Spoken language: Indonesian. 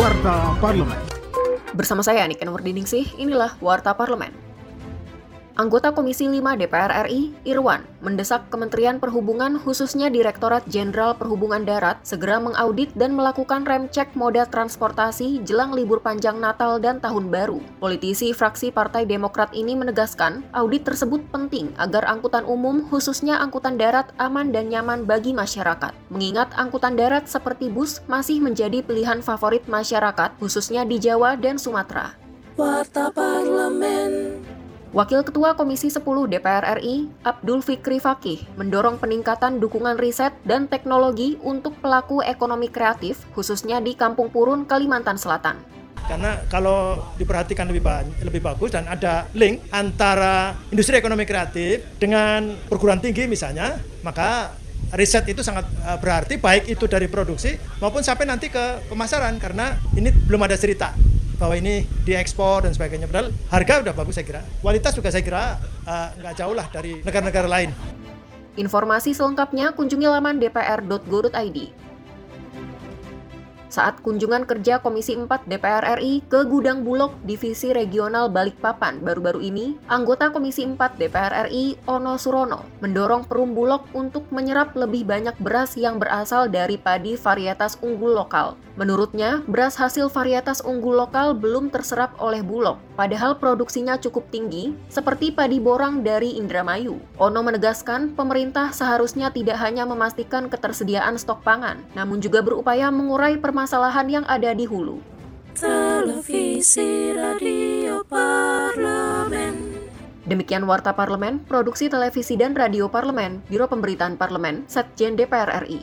Warta Parlemen. Bersama saya Niken Wardiningsih, inilah Warta Parlemen. Anggota Komisi 5 DPR RI, Irwan, mendesak Kementerian Perhubungan khususnya Direktorat Jenderal Perhubungan Darat segera mengaudit dan melakukan rem cek moda transportasi jelang libur panjang Natal dan Tahun Baru. Politisi fraksi Partai Demokrat ini menegaskan, audit tersebut penting agar angkutan umum khususnya angkutan darat aman dan nyaman bagi masyarakat. Mengingat angkutan darat seperti bus masih menjadi pilihan favorit masyarakat khususnya di Jawa dan Sumatera. Warta Parlemen Wakil Ketua Komisi 10 DPR RI, Abdul Fikri Fakih, mendorong peningkatan dukungan riset dan teknologi untuk pelaku ekonomi kreatif, khususnya di Kampung Purun, Kalimantan Selatan. Karena kalau diperhatikan lebih, lebih bagus dan ada link antara industri ekonomi kreatif dengan perguruan tinggi misalnya, maka riset itu sangat eh, berarti baik itu dari produksi maupun sampai nanti ke pemasaran karena ini belum ada cerita bahwa ini diekspor dan sebagainya. Padahal harga udah bagus saya kira. Kualitas juga saya kira uh, nggak jauh lah dari negara-negara lain. Informasi selengkapnya kunjungi laman dpr.go.id. Saat kunjungan kerja Komisi 4 DPR RI ke Gudang Bulog Divisi Regional Balikpapan baru-baru ini, anggota Komisi 4 DPR RI Ono Surono mendorong Perum Bulog untuk menyerap lebih banyak beras yang berasal dari padi varietas unggul lokal. Menurutnya, beras hasil varietas unggul lokal belum terserap oleh Bulog, padahal produksinya cukup tinggi, seperti padi borang dari Indramayu. Ono menegaskan pemerintah seharusnya tidak hanya memastikan ketersediaan stok pangan, namun juga berupaya mengurai permasalahan yang ada di hulu. Televisi Radio Parlemen Demikian Warta Parlemen, Produksi Televisi dan Radio Parlemen, Biro Pemberitaan Parlemen, Setjen DPR RI.